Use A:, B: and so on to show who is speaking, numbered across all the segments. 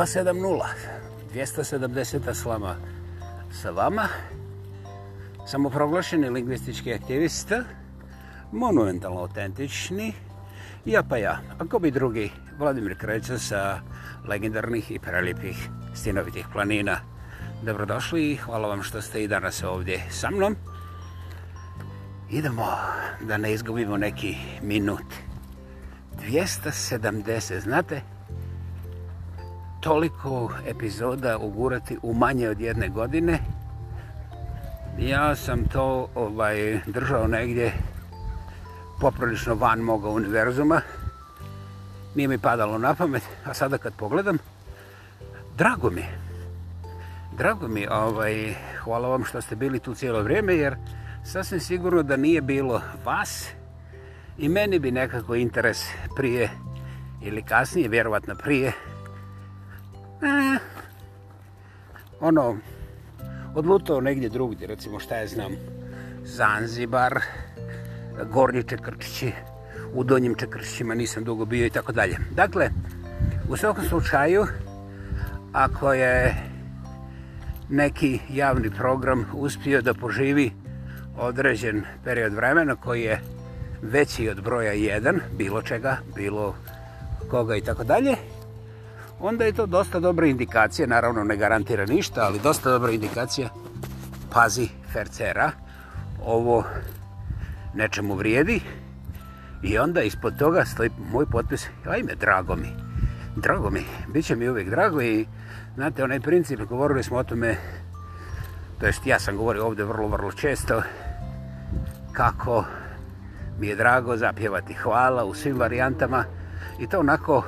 A: 270, 270 slama sa vama, samoproglašeni lingvistički aktivista, monumentalno autentični, ja pa ja, ako bi drugi, Vladimir Kreća sa legendarnih i prelipih stinovitih planina. Dobrodošli i hvala vam što ste i danas ovdje sa mnom. Idemo da ne izgubimo neki minut. 270, znate, toliko epizoda ugurati u manje od jedne godine. Ja sam to ovaj, držao negdje poprilično van moga univerzuma. Nije mi padalo na pamet, a sada kad pogledam, drago mi. Drago mi, ovaj, hvala vam što ste bili tu cijelo vrijeme, jer sasvim sigurno da nije bilo vas i meni bi nekako interes prije ili kasnije, vjerovatno prije, Eh, ono, odlutao negdje drugdje, recimo šta je znam, Zanzibar, gornji Čekrčići, u donjim Čekrčićima nisam dugo bio i tako dalje. Dakle, u svakom slučaju, ako je neki javni program uspio da poživi određen period vremena koji je veći od broja 1, bilo čega, bilo koga i tako dalje, onda je to dosta dobra indikacija, naravno ne garantira ništa, ali dosta dobra indikacija, pazi hercera, ovo nečemu vrijedi, i onda ispod toga stoji moj potpis, ajme, drago mi, drago mi, bit će mi uvijek drago i znate, onaj princip, govorili smo o tome, to jest ja sam govorio ovdje vrlo, vrlo često, kako mi je drago zapjevati hvala u svim varijantama i to onako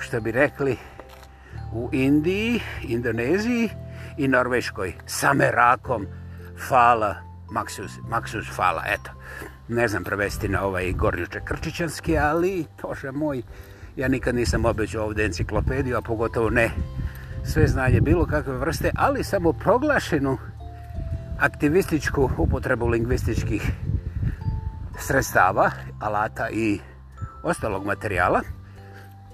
A: što bi rekli u Indiji, Indoneziji i Norveškoj sa merakom fala, maksus, maksus fala, eto. Ne znam prevesti na ovaj gornjuče krčićanski, ali, bože moj, ja nikad nisam obećao ovdje enciklopediju, a pogotovo ne sve znanje bilo kakve vrste, ali samo proglašenu aktivističku upotrebu lingvističkih sredstava, alata i ostalog materijala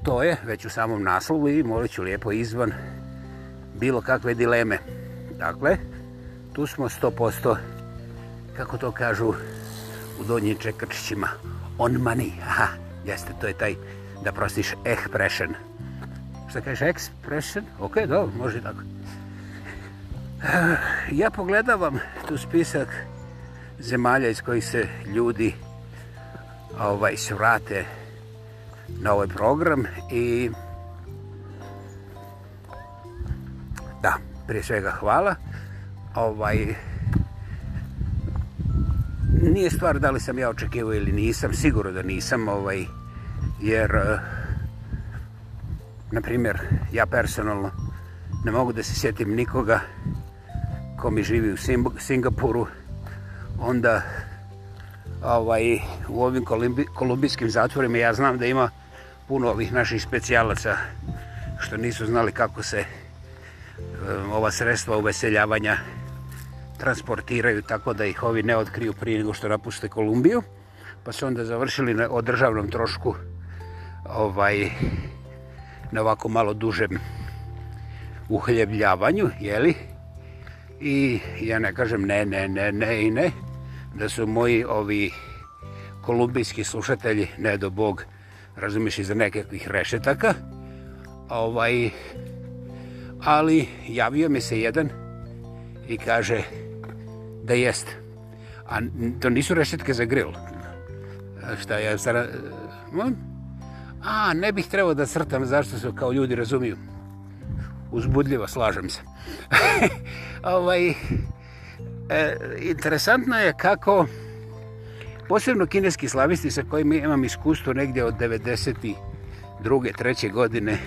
A: to je već u samom naslovu i morat ću lijepo izvan bilo kakve dileme. Dakle, tu smo 100%, kako to kažu, u donjim čekrčićima, on money, aha, jeste, to je taj, da prostiš, expression. Šta kažeš, expression? Ok, dobro, može tako. Eh, ja pogledavam tu spisak zemalja iz kojih se ljudi ovaj, svrate, vrate na ovaj program i da, prije svega hvala. Ovaj, nije stvar da li sam ja očekivao ili nisam, sigurno da nisam, ovaj, jer, eh, na primjer, ja personalno ne mogu da se sjetim nikoga ko mi živi u Simb Singapuru, onda ovaj, u ovim kolumbijskim zatvorima ja znam da ima puno ovih naših specijalaca što nisu znali kako se e, ova sredstva uveseljavanja transportiraju tako da ih ovi ne otkriju prije nego što napuste Kolumbiju pa su onda završili na, o državnom trošku ovaj na ovako malo dužem uhljebljavanju jeli i ja ne kažem ne ne ne ne i ne da su moji ovi kolumbijski slušatelji ne do bog razumiješ, iza nekakvih rešetaka. Ovaj, ali javio mi se jedan i kaže da jest. A to nisu rešetke za grill. Šta ja sad... Molim? A, ne bih trebao da crtam zašto se kao ljudi razumiju. Uzbudljivo, slažem se. ovaj, e, interesantno je kako posebno kineski slavisti sa kojima imam iskustvo negdje od 90. druge, treće godine,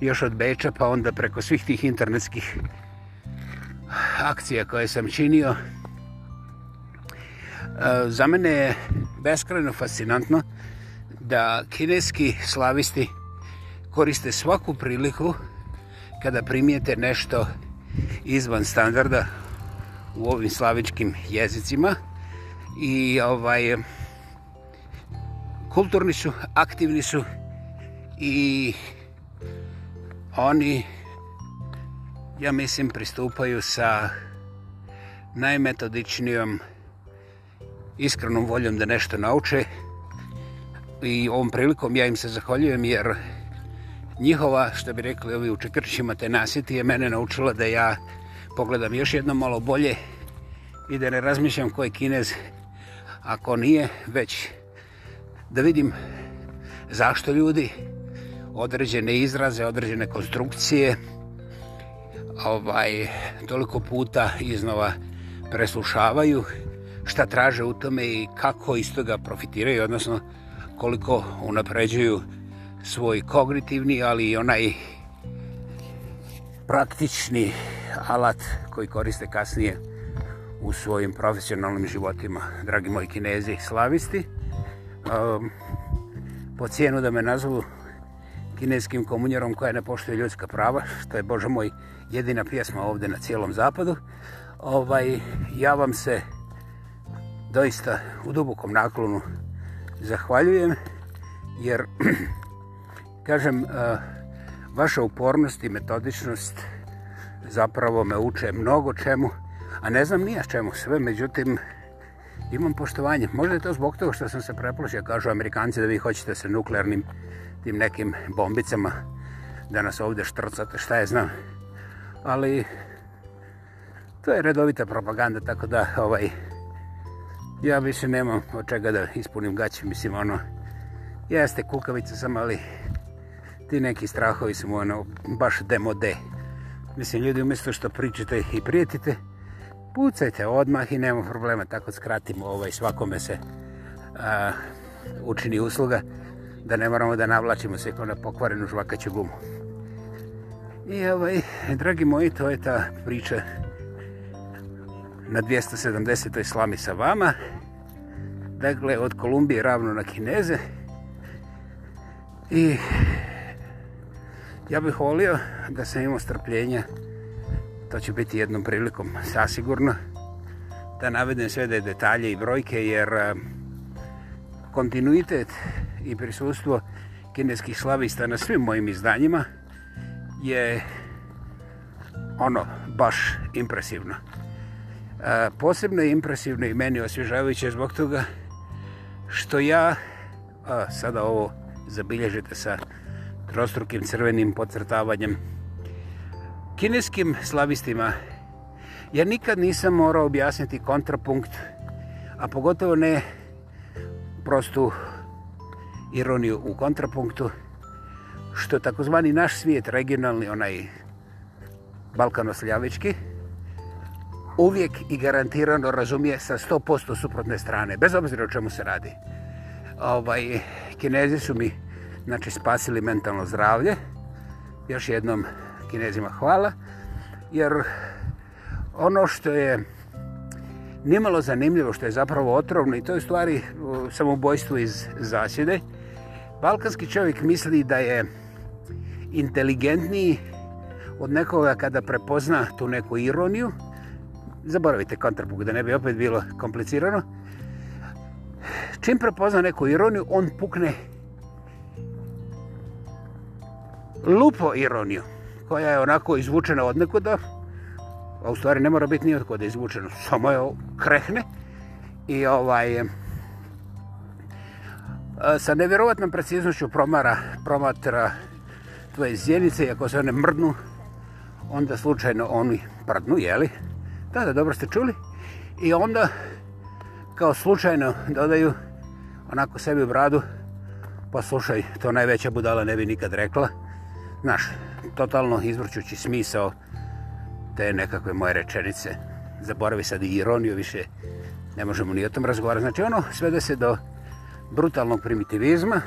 A: još od Beča pa onda preko svih tih internetskih akcija koje sam činio. E, za mene je beskreno fascinantno da kineski slavisti koriste svaku priliku kada primijete nešto izvan standarda u ovim slavičkim jezicima i ovaj kulturni su, aktivni su i oni ja mislim pristupaju sa najmetodičnijom iskrenom voljom da nešto nauče i ovom prilikom ja im se zahvaljujem jer njihova, što bi rekli ovi učekrčima te nasjeti, je mene naučila da ja pogledam još jedno malo bolje i da ne razmišljam ko je kinez, ako nije već da vidim zašto ljudi određene izraze, određene konstrukcije ovaj toliko puta iznova preslušavaju šta traže u tome i kako iz toga profitiraju, odnosno koliko unapređuju svoj kognitivni, ali i onaj praktični alat koji koriste kasnije u svojim profesionalnim životima, dragi moji kinezi slavisti. Um, po cijenu da me nazvu kineskim komunjerom koja ne poštuje ljudska prava, što je, Bože moj, jedina pjesma ovdje na cijelom zapadu. Ovaj, ja vam se doista u dubokom naklonu zahvaljujem, jer, kažem, eh, vaša upornost i metodičnost zapravo me uče mnogo čemu, a ne znam nija čemu sve, međutim, imam poštovanje. Možda je to zbog toga što sam se preplašio, kažu Amerikanci da vi hoćete sa nuklearnim tim nekim bombicama da nas ovdje štrcate, šta je znam. Ali, to je redovita propaganda, tako da, ovaj, ja više nemam od čega da ispunim gaće, mislim, ono, jeste kukavice sam, ali ti neki strahovi su mu, ono, baš demode. Mislim, ljudi, umjesto što pričate i prijetite, pucajte odmah i nema problema, tako skratimo ovaj, svakome se a, učini usluga da ne moramo da navlačimo se kao na pokvarenu žvakaću gumu. I ovaj, dragi moji, to je ta priča na 270. slami sa vama. Dakle, od Kolumbije ravno na Kineze. I ja bih volio da sam imao strpljenja to će biti jednom prilikom sasigurno da navedem sve detalje i brojke jer eh, kontinuitet i prisustvo kineskih slavista na svim mojim izdanjima je ono baš impresivno. Eh, posebno je impresivno i meni osvježavajuće zbog toga što ja, a sada ovo zabilježite sa trostrukim crvenim podcrtavanjem, kineskim slavistima ja nikad nisam morao objasniti kontrapunkt, a pogotovo ne prostu ironiju u kontrapunktu, što takozvani naš svijet, regionalni, onaj balkanoslijavički, uvijek i garantirano razumije sa 100% suprotne strane, bez obzira o čemu se radi. Ovaj, kinezi su mi znači, spasili mentalno zdravlje, još jednom kinezima hvala, jer ono što je nimalo zanimljivo, što je zapravo otrovno i to je u stvari samobojstvo iz zasjede, balkanski čovjek misli da je inteligentniji od nekoga kada prepozna tu neku ironiju, zaboravite kontrapuk da ne bi opet bilo komplicirano, čim prepozna neku ironiju, on pukne lupo ironiju koja je onako izvučena od nekuda, a u stvari ne mora biti ni od kuda izvučena, samo je krehne i ovaj e, sa nevjerovatnom preciznošću promara, promatra tvoje zjenice i ako se one mrdnu, onda slučajno oni prdnu, jeli? Da, da, dobro ste čuli. I onda, kao slučajno, dodaju onako sebi u bradu, pa slušaj, to najveća budala ne bi nikad rekla. Znaš, totalno izvrćući smisao te nekakve moje rečenice. Zaboravi sad i ironiju, više ne možemo ni o tom razgovarati. Znači ono svede se do brutalnog primitivizma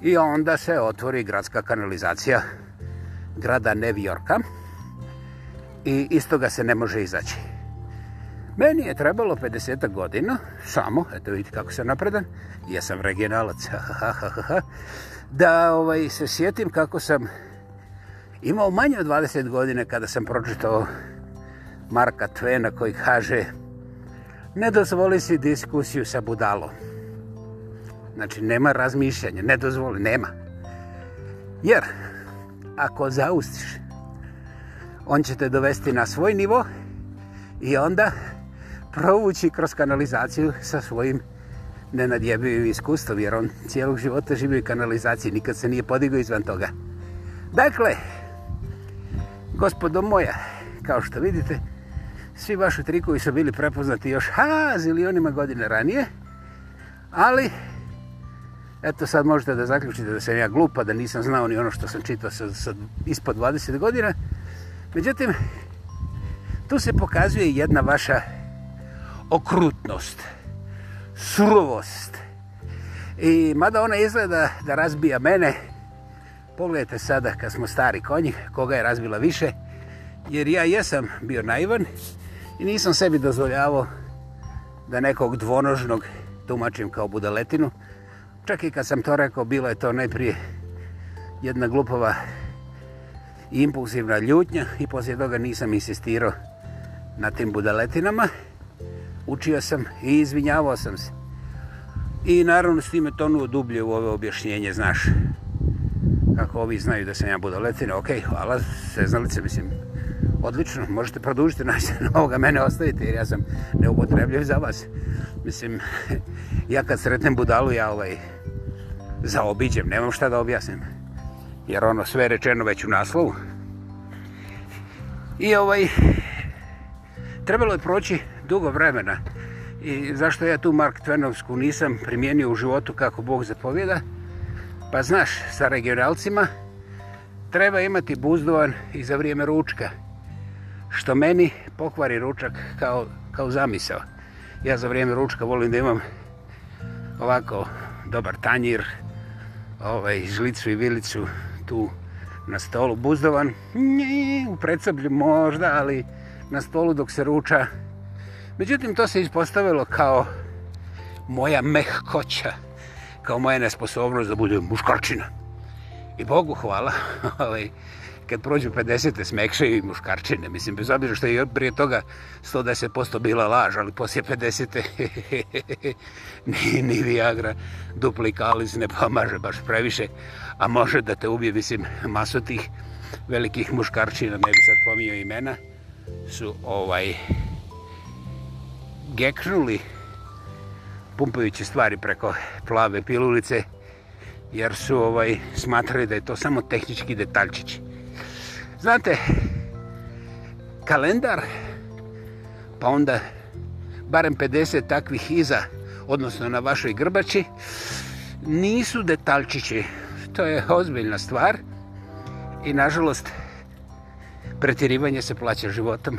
A: i onda se otvori gradska kanalizacija grada Nevjorka i iz toga se ne može izaći. Meni je trebalo 50 godina, samo, eto vidite kako sam napredan, ja sam regionalac, da ovaj, se sjetim kako sam imao manje od 20 godine kada sam pročitao Marka Twena koji kaže ne dozvoli si diskusiju sa budalom. Znači, nema razmišljanja, ne dozvoli, nema. Jer, ako zaustiš, on će te dovesti na svoj nivo i onda provući kroz kanalizaciju sa svojim nenadjebivim iskustvom, jer on cijelog života živi u kanalizaciji, nikad se nije podigao izvan toga. Dakle, gospodo moja, kao što vidite, svi vaši trikovi su bili prepoznati još ha, zilionima godine ranije, ali, eto sad možete da zaključite da sam ja glupa, da nisam znao ni ono što sam čitao sa, sa ispod 20 godina. Međutim, tu se pokazuje jedna vaša okrutnost, surovost. I mada ona izgleda da razbija mene, Pogledajte sada kad smo stari konji, koga je razbila više, jer ja jesam bio naivan i nisam sebi dozvoljavao da nekog dvonožnog tumačim kao budaletinu. Čak i kad sam to rekao, bilo je to najprije jedna glupova impulsivna ljutnja i poslije toga nisam insistirao na tim budaletinama. Učio sam i izvinjavao sam se. I naravno s time tonuo dublje u ove objašnjenje, znaš, kako ovi znaju da sam ja budaletina, okej, okay, hvala, se znali se, mislim, odlično, možete produžiti na ovoga, mene ostavite jer ja sam neupotrebljiv za vas. Mislim, ja kad sretnem budalu, ja ovaj, zaobiđem, nemam šta da objasnim. Jer ono, sve je rečeno već u naslovu. I ovaj, trebalo je proći dugo vremena. I zašto ja tu Mark Twainovsku nisam primijenio u životu kako Bog zapovjeda? Uh, Pa znaš, sa regionalcima treba imati buzdovan i za vrijeme ručka. Što meni pokvari ručak kao, kao zamisao. Ja za vrijeme ručka volim da imam ovako dobar tanjir, ovaj, žlicu i vilicu tu na stolu buzdovan. Nji, u predsoblju možda, ali na stolu dok se ruča. Međutim, to se ispostavilo kao moja mehkoća kao moja nesposobnost da budem muškarčina. I Bogu hvala, ali ovaj, kad prođu 50-te smekšaju i muškarčine. Mislim, bez obježa što je prije toga 110% bila laž, ali poslije 50-te ni, ni Viagra duplikalis ne pomaže baš previše, a može da te ubije, mislim, maso tih velikih muškarčina, ne bi sad pomio imena, su ovaj geknuli pumpajući stvari preko plave pilulice jer su ovaj smatrali da je to samo tehnički detaljčić. Znate, kalendar, pa onda barem 50 takvih iza, odnosno na vašoj grbači, nisu detaljčići. To je ozbiljna stvar i nažalost pretirivanje se plaća životom.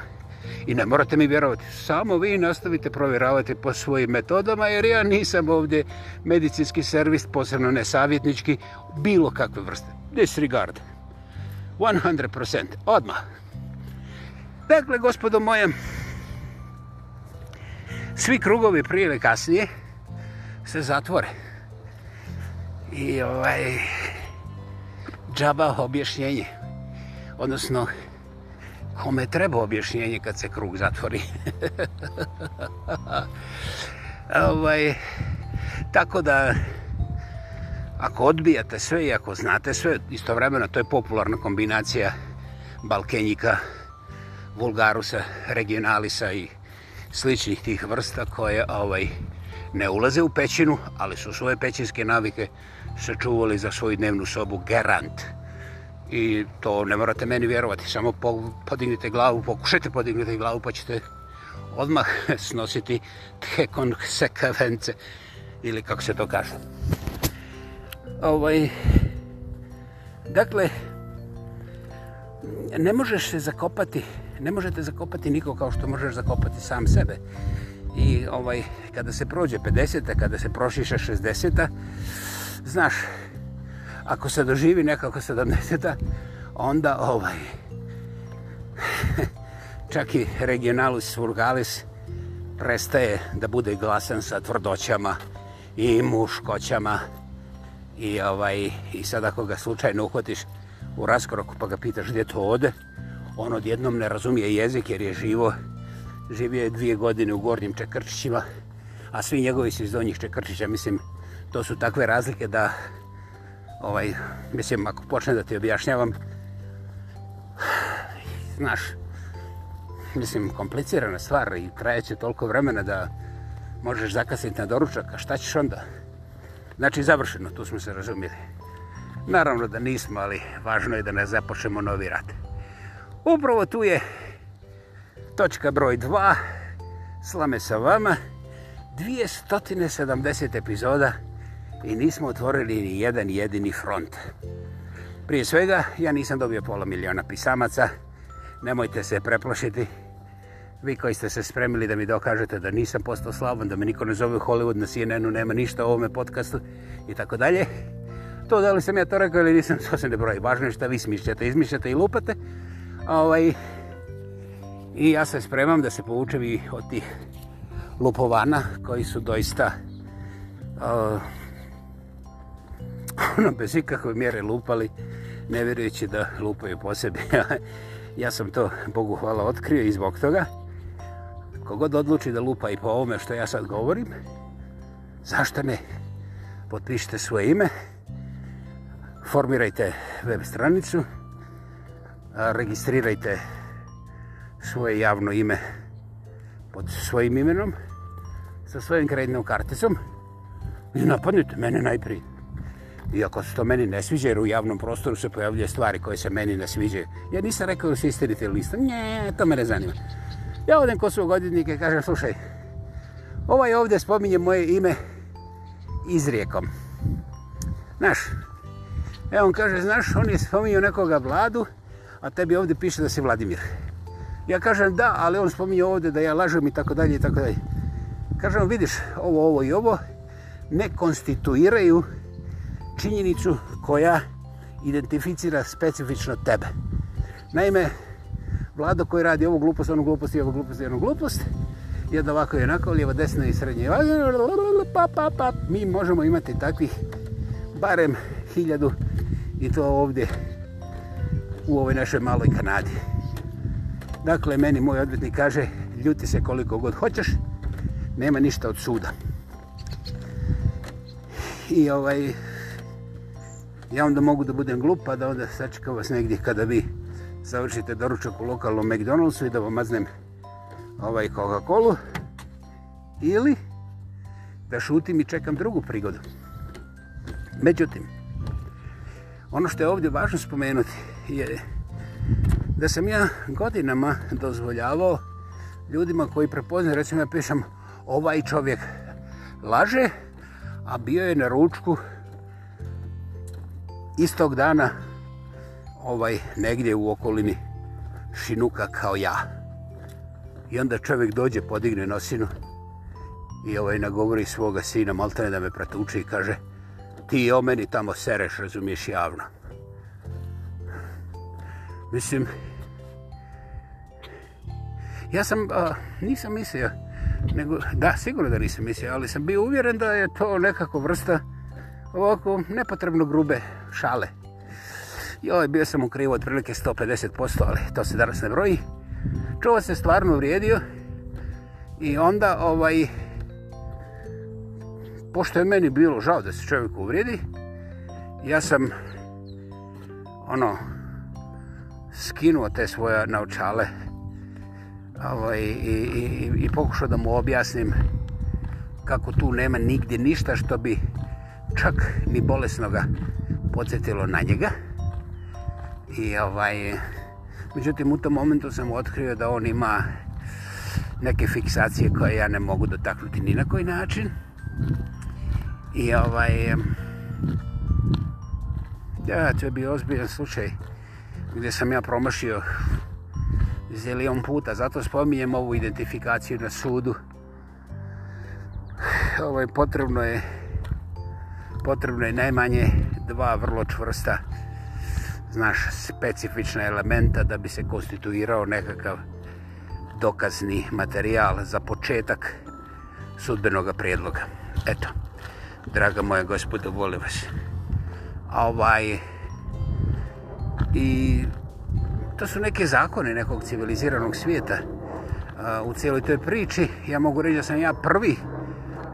A: I ne morate mi vjerovati, samo vi nastavite provjeravati po svojim metodama, jer ja nisam ovdje medicinski servis, posebno nesavjetnički, bilo kakve vrste. Disregard. 100%. Odmah. Dakle, gospodo moje, svi krugovi prije ili kasnije se zatvore. I ovaj džaba objašnjenje, odnosno Kome treba objašnjenje kad se krug zatvori? ovaj, tako da, ako odbijate sve i ako znate sve, istovremeno to je popularna kombinacija balkenjika, vulgarusa, regionalisa i sličnih tih vrsta koje ovaj, ne ulaze u pećinu, ali su svoje pećinske navike sačuvali za svoju dnevnu sobu garant. Garant i to ne morate meni vjerovati, samo podignite glavu, pokušajte podignite glavu pa ćete odmah snositi tekon sekavence ili kako se to kaže. Ovaj, dakle, ne možeš se zakopati, ne možete zakopati niko kao što možeš zakopati sam sebe. I ovaj, kada se prođe 50-a, kada se prošiša 60-a, znaš, ako se doživi nekako 70-a, onda ovaj... Čak i regionalis vulgalis prestaje da bude glasan sa tvrdoćama i muškoćama. I, ovaj, i sad ako ga slučajno uhvatiš u raskoroku pa ga pitaš gdje to ode, on odjednom ne razumije jezik jer je živo. Živio je dvije godine u gornjim Čekrčićima, a svi njegovi su iz donjih Čekrčića. Mislim, to su takve razlike da ovaj, mislim, ako počnem da ti objašnjavam, znaš, mislim, komplicirana stvar i trajeće toliko vremena da možeš zakasniti na doručak, a šta ćeš onda? Znači, završeno, tu smo se razumili. Naravno da nismo, ali važno je da ne započnemo novi rat. Upravo tu je točka broj 2, slame sa vama, 270 epizoda, i nismo otvorili ni jedan jedini front. Prije svega, ja nisam dobio pola miliona pisamaca, nemojte se preplošiti. Vi koji ste se spremili da mi dokažete da nisam postao slavan, da me niko ne zove u Hollywood, na CNN-u nema ništa o ovome podcastu i tako dalje. To da li sam ja to rekao ili nisam, to se ne broj. Važno je što vi smišljate, izmišljate i lupate. Ovaj, I ja se spremam da se povučem i od tih lupovana koji su doista uh, ono, bez ikakve mjere lupali, ne vjerujući da lupaju po sebi. ja sam to, Bogu hvala, otkrio i zbog toga. Kogod odluči da lupa i po ovome što ja sad govorim, zašto ne? Potpišite svoje ime, formirajte web stranicu, registrirajte svoje javno ime pod svojim imenom, sa svojim kreditnom karticom i napadnite mene najprije iako se to meni ne sviđa, jer u javnom prostoru se pojavljaju stvari koje se meni ne sviđaju. Ja nisam rekao da se istinite ili nisam. Nje, to me ne zanima. Ja odem kod svog odjednika i kažem, slušaj, ovaj ovdje spominje moje ime izrijekom. Znaš, e on kaže, znaš, on je spominio nekoga vladu, a tebi ovdje piše da si Vladimir. Ja kažem, da, ali on spominje ovdje da ja lažem i tako dalje i tako dalje. Kažem, vidiš, ovo, ovo i ovo ne konstituiraju činjenicu koja identificira specifično tebe. Naime, vlado koji radi ovu glupost, onu glupost i ovu glupost i onu glupost, jedna ovako i onako, lijevo desna i srednje. Pa, pa, pa. Mi možemo imati takvih barem hiljadu i to ovdje u ovoj našoj maloj Kanadi. Dakle, meni moj odvjetnik kaže, ljuti se koliko god hoćeš, nema ništa od suda. I ovaj, ja onda mogu da budem glupa pa da onda sačekam vas negdje kada vi završite doručak u lokalnom McDonald'su i da vam maznem ovaj Coca-Cola ili da šutim i čekam drugu prigodu. Međutim, ono što je ovdje važno spomenuti je da sam ja godinama dozvoljavao ljudima koji prepoznaju, recimo ja pišem ovaj čovjek laže, a bio je na ručku istog dana ovaj negdje u okolini Šinuka kao ja. I onda čovjek dođe, podigne nosinu i ovaj nagovori svoga sina Maltene da me pratuče i kaže ti o meni tamo sereš, razumiješ javno. Mislim, ja sam, a, nisam mislio, nego, da, sigurno da nisam mislio, ali sam bio uvjeren da je to nekako vrsta ovako nepotrebno grube šale. Joj, bio sam u krivo otprilike 150%, ali to se danas ne broji. Čuo se stvarno vrijedio i onda, ovaj, pošto je meni bilo žao da se čovjek uvrijedi, ja sam, ono, skinuo te svoje naučale ovaj, i, i, i pokušao da mu objasnim kako tu nema nigdje ništa što bi čak ni bolesnoga podsjetilo na njega. I ovaj, međutim, u tom momentu sam otkrio da on ima neke fiksacije koje ja ne mogu dotaknuti ni na koji način. I ovaj, ja, to je bio ozbiljan slučaj gdje sam ja promašio zelijom puta. Zato spominjem ovu identifikaciju na sudu. Ovaj, potrebno je potrebno je najmanje dva vrlo čvrsta znaš, specifična elementa da bi se konstituirao nekakav dokazni materijal za početak sudbenog prijedloga. Eto, draga moja gospoda, volim vas. A ovaj... I... To su neke zakone nekog civiliziranog svijeta. U cijeloj toj priči, ja mogu reći da sam ja prvi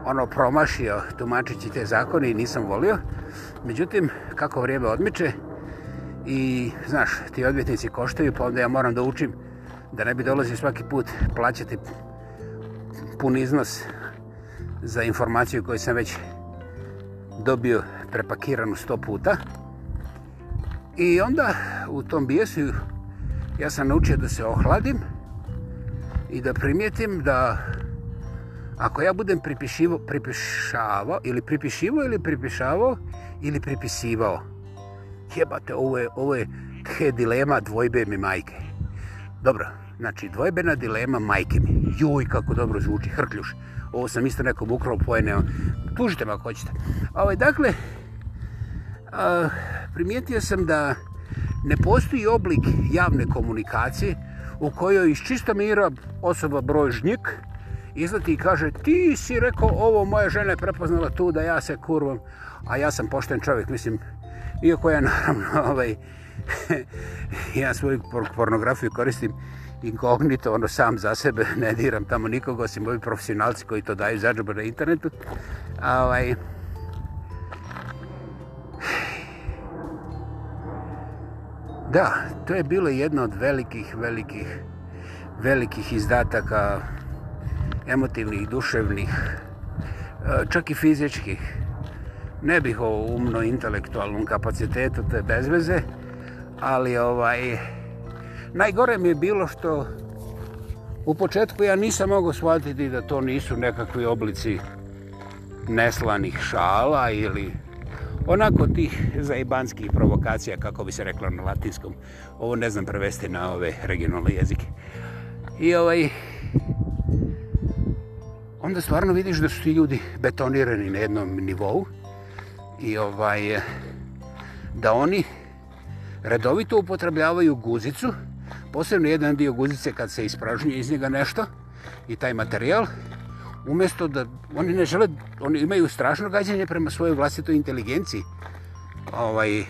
A: ono promašio tumačići te zakone i nisam volio. Međutim, kako vrijeme odmiče i, znaš, ti odvjetnici koštaju, pa onda ja moram da učim da ne bi dolazio svaki put plaćati pun iznos za informaciju koju sam već dobio prepakiranu 100 puta. I onda u tom bijesu ja sam naučio da se ohladim i da primijetim da ako ja budem pripišivo, pripišavo ili pripišivo ili pripišavo ili pripisivao. Jebate, ovo je, ovo je he, dilema dvojbe mi majke. Dobro, znači dvojbena dilema majke mi. Juj, kako dobro zvuči, hrkljuš. Ovo sam isto nekom ukrao pojene. Ono. Tužite me ako hoćete. Ovo, ovaj, dakle, a, primijetio sam da ne postoji oblik javne komunikacije u kojoj iz čista mira osoba brojžnik, žnjik, izleti i kaže ti si rekao ovo moje žene prepoznala tu da ja se kurvam a ja sam pošten čovjek mislim iako ja naravno ovaj, ja svoju pornografiju koristim inkognito ono sam za sebe ne diram tamo nikoga osim ovi profesionalci koji to daju za džabar na internetu a ovaj da to je bilo jedno od velikih velikih velikih izdataka emotivnih, duševnih, e, čak i fizičkih. Ne bih o umno-intelektualnom kapacitetu, to je bez veze, ali ovaj, najgore mi je bilo što u početku ja nisam mogao shvatiti da to nisu nekakvi oblici neslanih šala ili onako tih zajebanskih provokacija, kako bi se reklo na latinskom. Ovo ne znam prevesti na ove regionalne jezike. I ovaj, onda stvarno vidiš da su ti ljudi betonirani na jednom nivou i ovaj da oni redovito upotrebljavaju guzicu, posebno jedan dio guzice kad se ispražnjuje iz njega nešto i taj materijal, umjesto da oni ne žele, oni imaju strašno gađanje prema svojoj vlastitoj inteligenciji. Ovaj,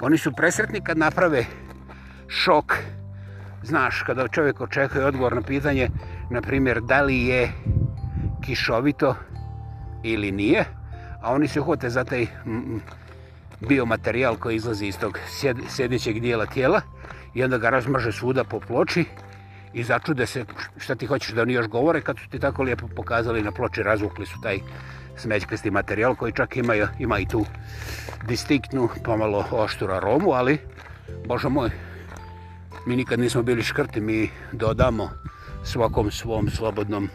A: oni su presretni kad naprave šok. Znaš, kada čovjek očekuje odgovor na pitanje, na primjer, da li je uh, kišovito ili nije, a oni se uhvate za taj biomaterijal koji izlazi iz tog sjedećeg dijela tijela i onda ga razmrže svuda po ploči i začude se šta ti hoćeš da oni još govore kad su ti tako lijepo pokazali na ploči, razvukli su taj smećkristi materijal koji čak ima, ima i tu distiktnu, pomalo oštura romu, ali bože moj, mi nikad nismo bili škrti, mi dodamo svakom svom slobodnom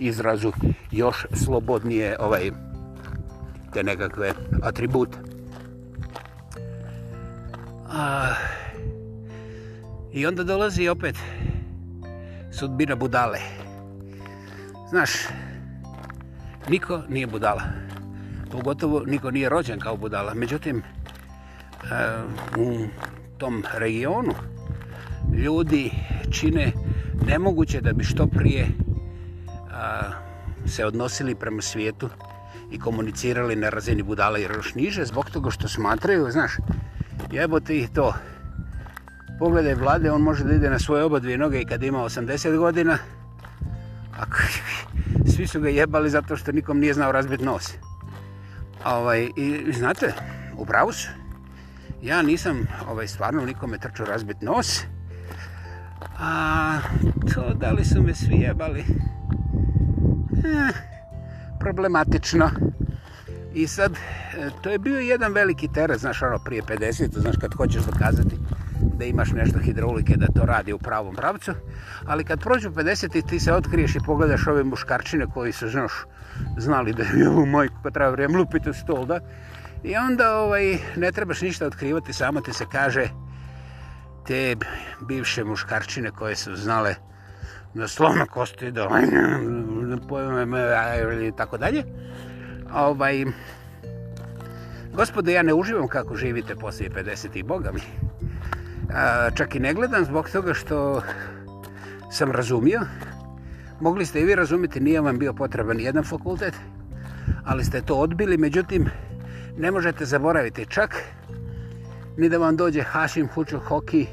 A: izrazu još slobodnije ovaj te nekakve atribute. A, I onda dolazi opet sudbina budale. Znaš, niko nije budala. Pogotovo niko nije rođen kao budala. Međutim, e, u tom regionu ljudi čine nemoguće da bi što prije a, se odnosili prema svijetu i komunicirali na razini budala i još niže zbog toga što smatraju, znaš, jebote ih to. Pogledaj vlade, on može da ide na svoje oba dvije noge i kada ima 80 godina, a svi su ga jebali zato što nikom nije znao razbiti nos. Ovaj, i, I znate, u pravu su. Ja nisam ovaj, stvarno nikome trčao razbiti nos, a to da li su me svi jebali? Eh, problematično. I sad, eh, to je bio jedan veliki teren, znaš, ono, prije 50-u, znaš, kad hoćeš dokazati da imaš nešto hidraulike, da to radi u pravom pravcu, ali kad prođu 50-i, ti se otkriješ i pogledaš ove muškarčine koji su, znaš, znali da je u moj, pa treba vrijem lupiti u stol, da? I onda, ovaj, ne trebaš ništa otkrivati, samo ti se kaže te bivše muškarčine koje su znale na slona kosti da i tako dalje. Ovaj, gospode, ja ne uživam kako živite poslije 50-ih bogami. Čak i ne gledam zbog toga što sam razumio. Mogli ste i vi razumjeti, nije vam bio potreban jedan fakultet, ali ste to odbili. Međutim, ne možete zaboraviti čak ni da vam dođe Hašim Huču Hoki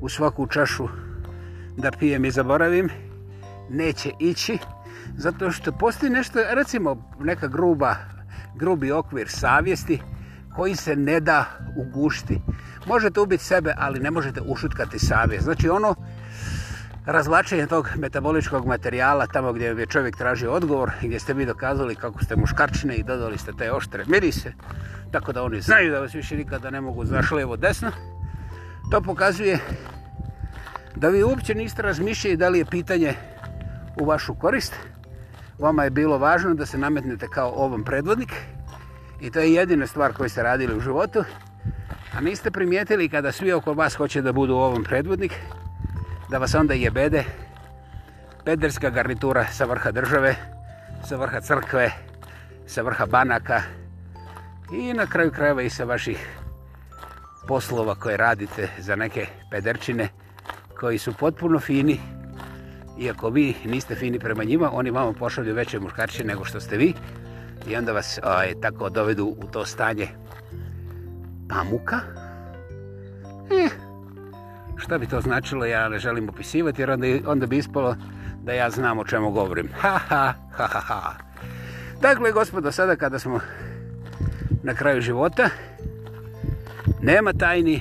A: u svaku čašu da pijem i zaboravim. Neće ići. Zato što postoji nešto, recimo, neka gruba, grubi okvir savjesti koji se ne da ugušti. Možete ubiti sebe, ali ne možete ušutkati savjest. Znači ono razvlačenje tog metaboličkog materijala tamo gdje je čovjek tražio odgovor i gdje ste vi dokazali kako ste muškarčine i dodali ste te oštre mirise, tako da oni znaju da vas više nikada ne mogu znaš lijevo desno, to pokazuje da vi uopće niste razmišljali da li je pitanje u vašu korist, vama je bilo važno da se nametnete kao ovom predvodnik i to je jedina stvar koju ste radili u životu. A niste primijetili kada svi oko vas hoće da budu ovom predvodnik, da vas onda jebede pederska garnitura sa vrha države, sa vrha crkve, sa vrha banaka i na kraju krajeva i sa vaših poslova koje radite za neke pederčine koji su potpuno fini iako vi niste fini prema njima, oni vama pošalju veće muškarče nego što ste vi i onda vas aj, tako dovedu u to stanje pamuka. Eh, šta bi to značilo, ja ne želim opisivati jer onda, onda bi ispalo da ja znam o čemu govorim. Ha, ha, ha, ha, ha. Dakle, gospodo, sada kada smo na kraju života, nema tajni,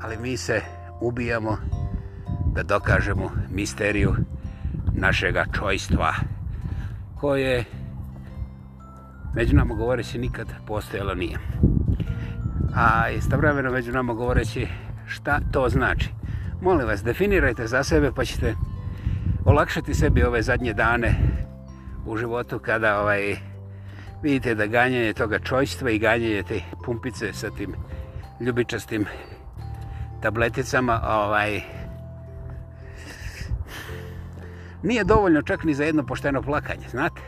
A: ali mi se ubijamo učiniti da dokažemo misteriju našega čojstva koje među nama govoreći nikad postojalo nije. A istovremeno među nama govoreći šta to znači. Molim vas, definirajte za sebe pa ćete olakšati sebi ove zadnje dane u životu kada ovaj vidite da ganjanje toga čojstva i ganjanje te pumpice sa tim ljubičastim tableticama ovaj, nije dovoljno čak ni za jedno pošteno plakanje, znate?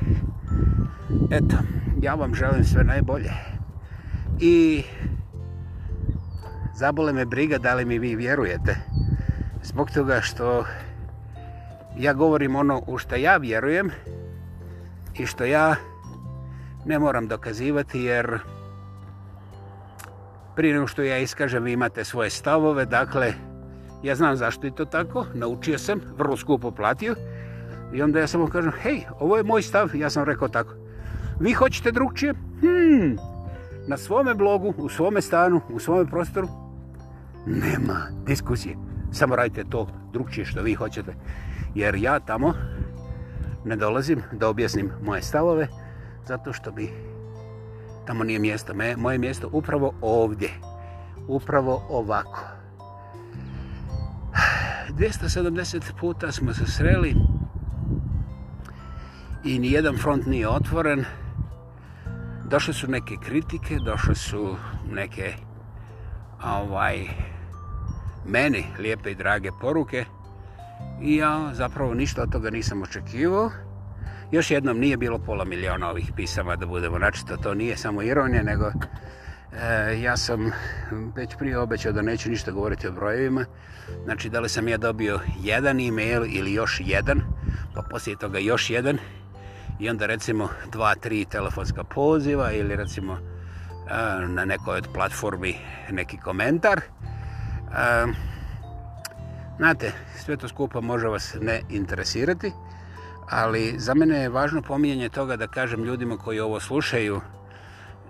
A: Eto, ja vam želim sve najbolje. I zabole me briga da li mi vi vjerujete. Zbog toga što ja govorim ono u što ja vjerujem i što ja ne moram dokazivati jer prije nego što ja iskažem vi imate svoje stavove, dakle ja znam zašto je to tako, naučio sam, vrlo skupo platio, I onda ja samo kažem, hej, ovo je moj stav, ja sam rekao tako. Vi hoćete drugčije? Hmm, na svome blogu, u svome stanu, u svome prostoru, nema diskusije. Samo radite to drugčije što vi hoćete. Jer ja tamo ne dolazim da objasnim moje stavove, zato što bi tamo nije mjesto. Moje mjesto upravo ovdje. Upravo ovako. 270 puta smo se sreli, i nijedan front nije otvoren. Došle su neke kritike, došle su neke ovaj, meni lijepe i drage poruke i ja zapravo ništa od toga nisam očekivao. Još jednom nije bilo pola miliona ovih pisama da budemo načito, to nije samo ironija, nego e, ja sam već prije obećao da neću ništa govoriti o brojevima. Znači, da li sam ja dobio jedan email ili još jedan, pa poslije toga još jedan i onda recimo dva, tri telefonska poziva ili recimo eh, na nekoj od platformi neki komentar. Eh, znate, sve to skupa može vas ne interesirati, ali za mene je važno pominjanje toga da kažem ljudima koji ovo slušaju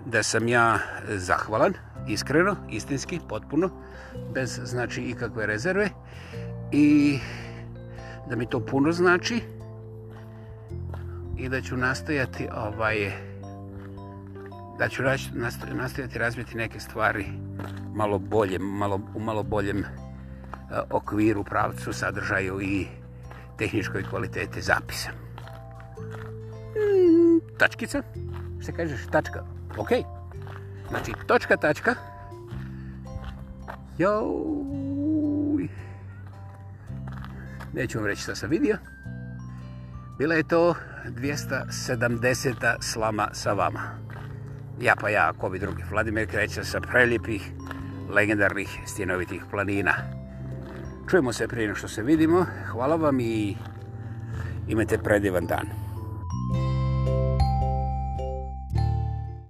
A: da sam ja zahvalan, iskreno, istinski, potpuno, bez znači ikakve rezerve i da mi to puno znači i da ću nastojati ovaj da ću rač, nastojati razviti neke stvari malo bolje, malo, u malo boljem e, okviru, pravcu, sadržaju i tehničkoj kvalitete zapisa. Mm, tačkica, što kažeš, tačka, ok. Znači, točka, tačka. Jo. Neću vam reći što sam vidio. Bila je to 270. slama sa vama. Ja pa ja, ako bi drugi Vladimir kreće sa prelijepih, legendarnih, stjenovitih planina. Čujemo se prije što se vidimo. Hvala vam i imate predivan dan.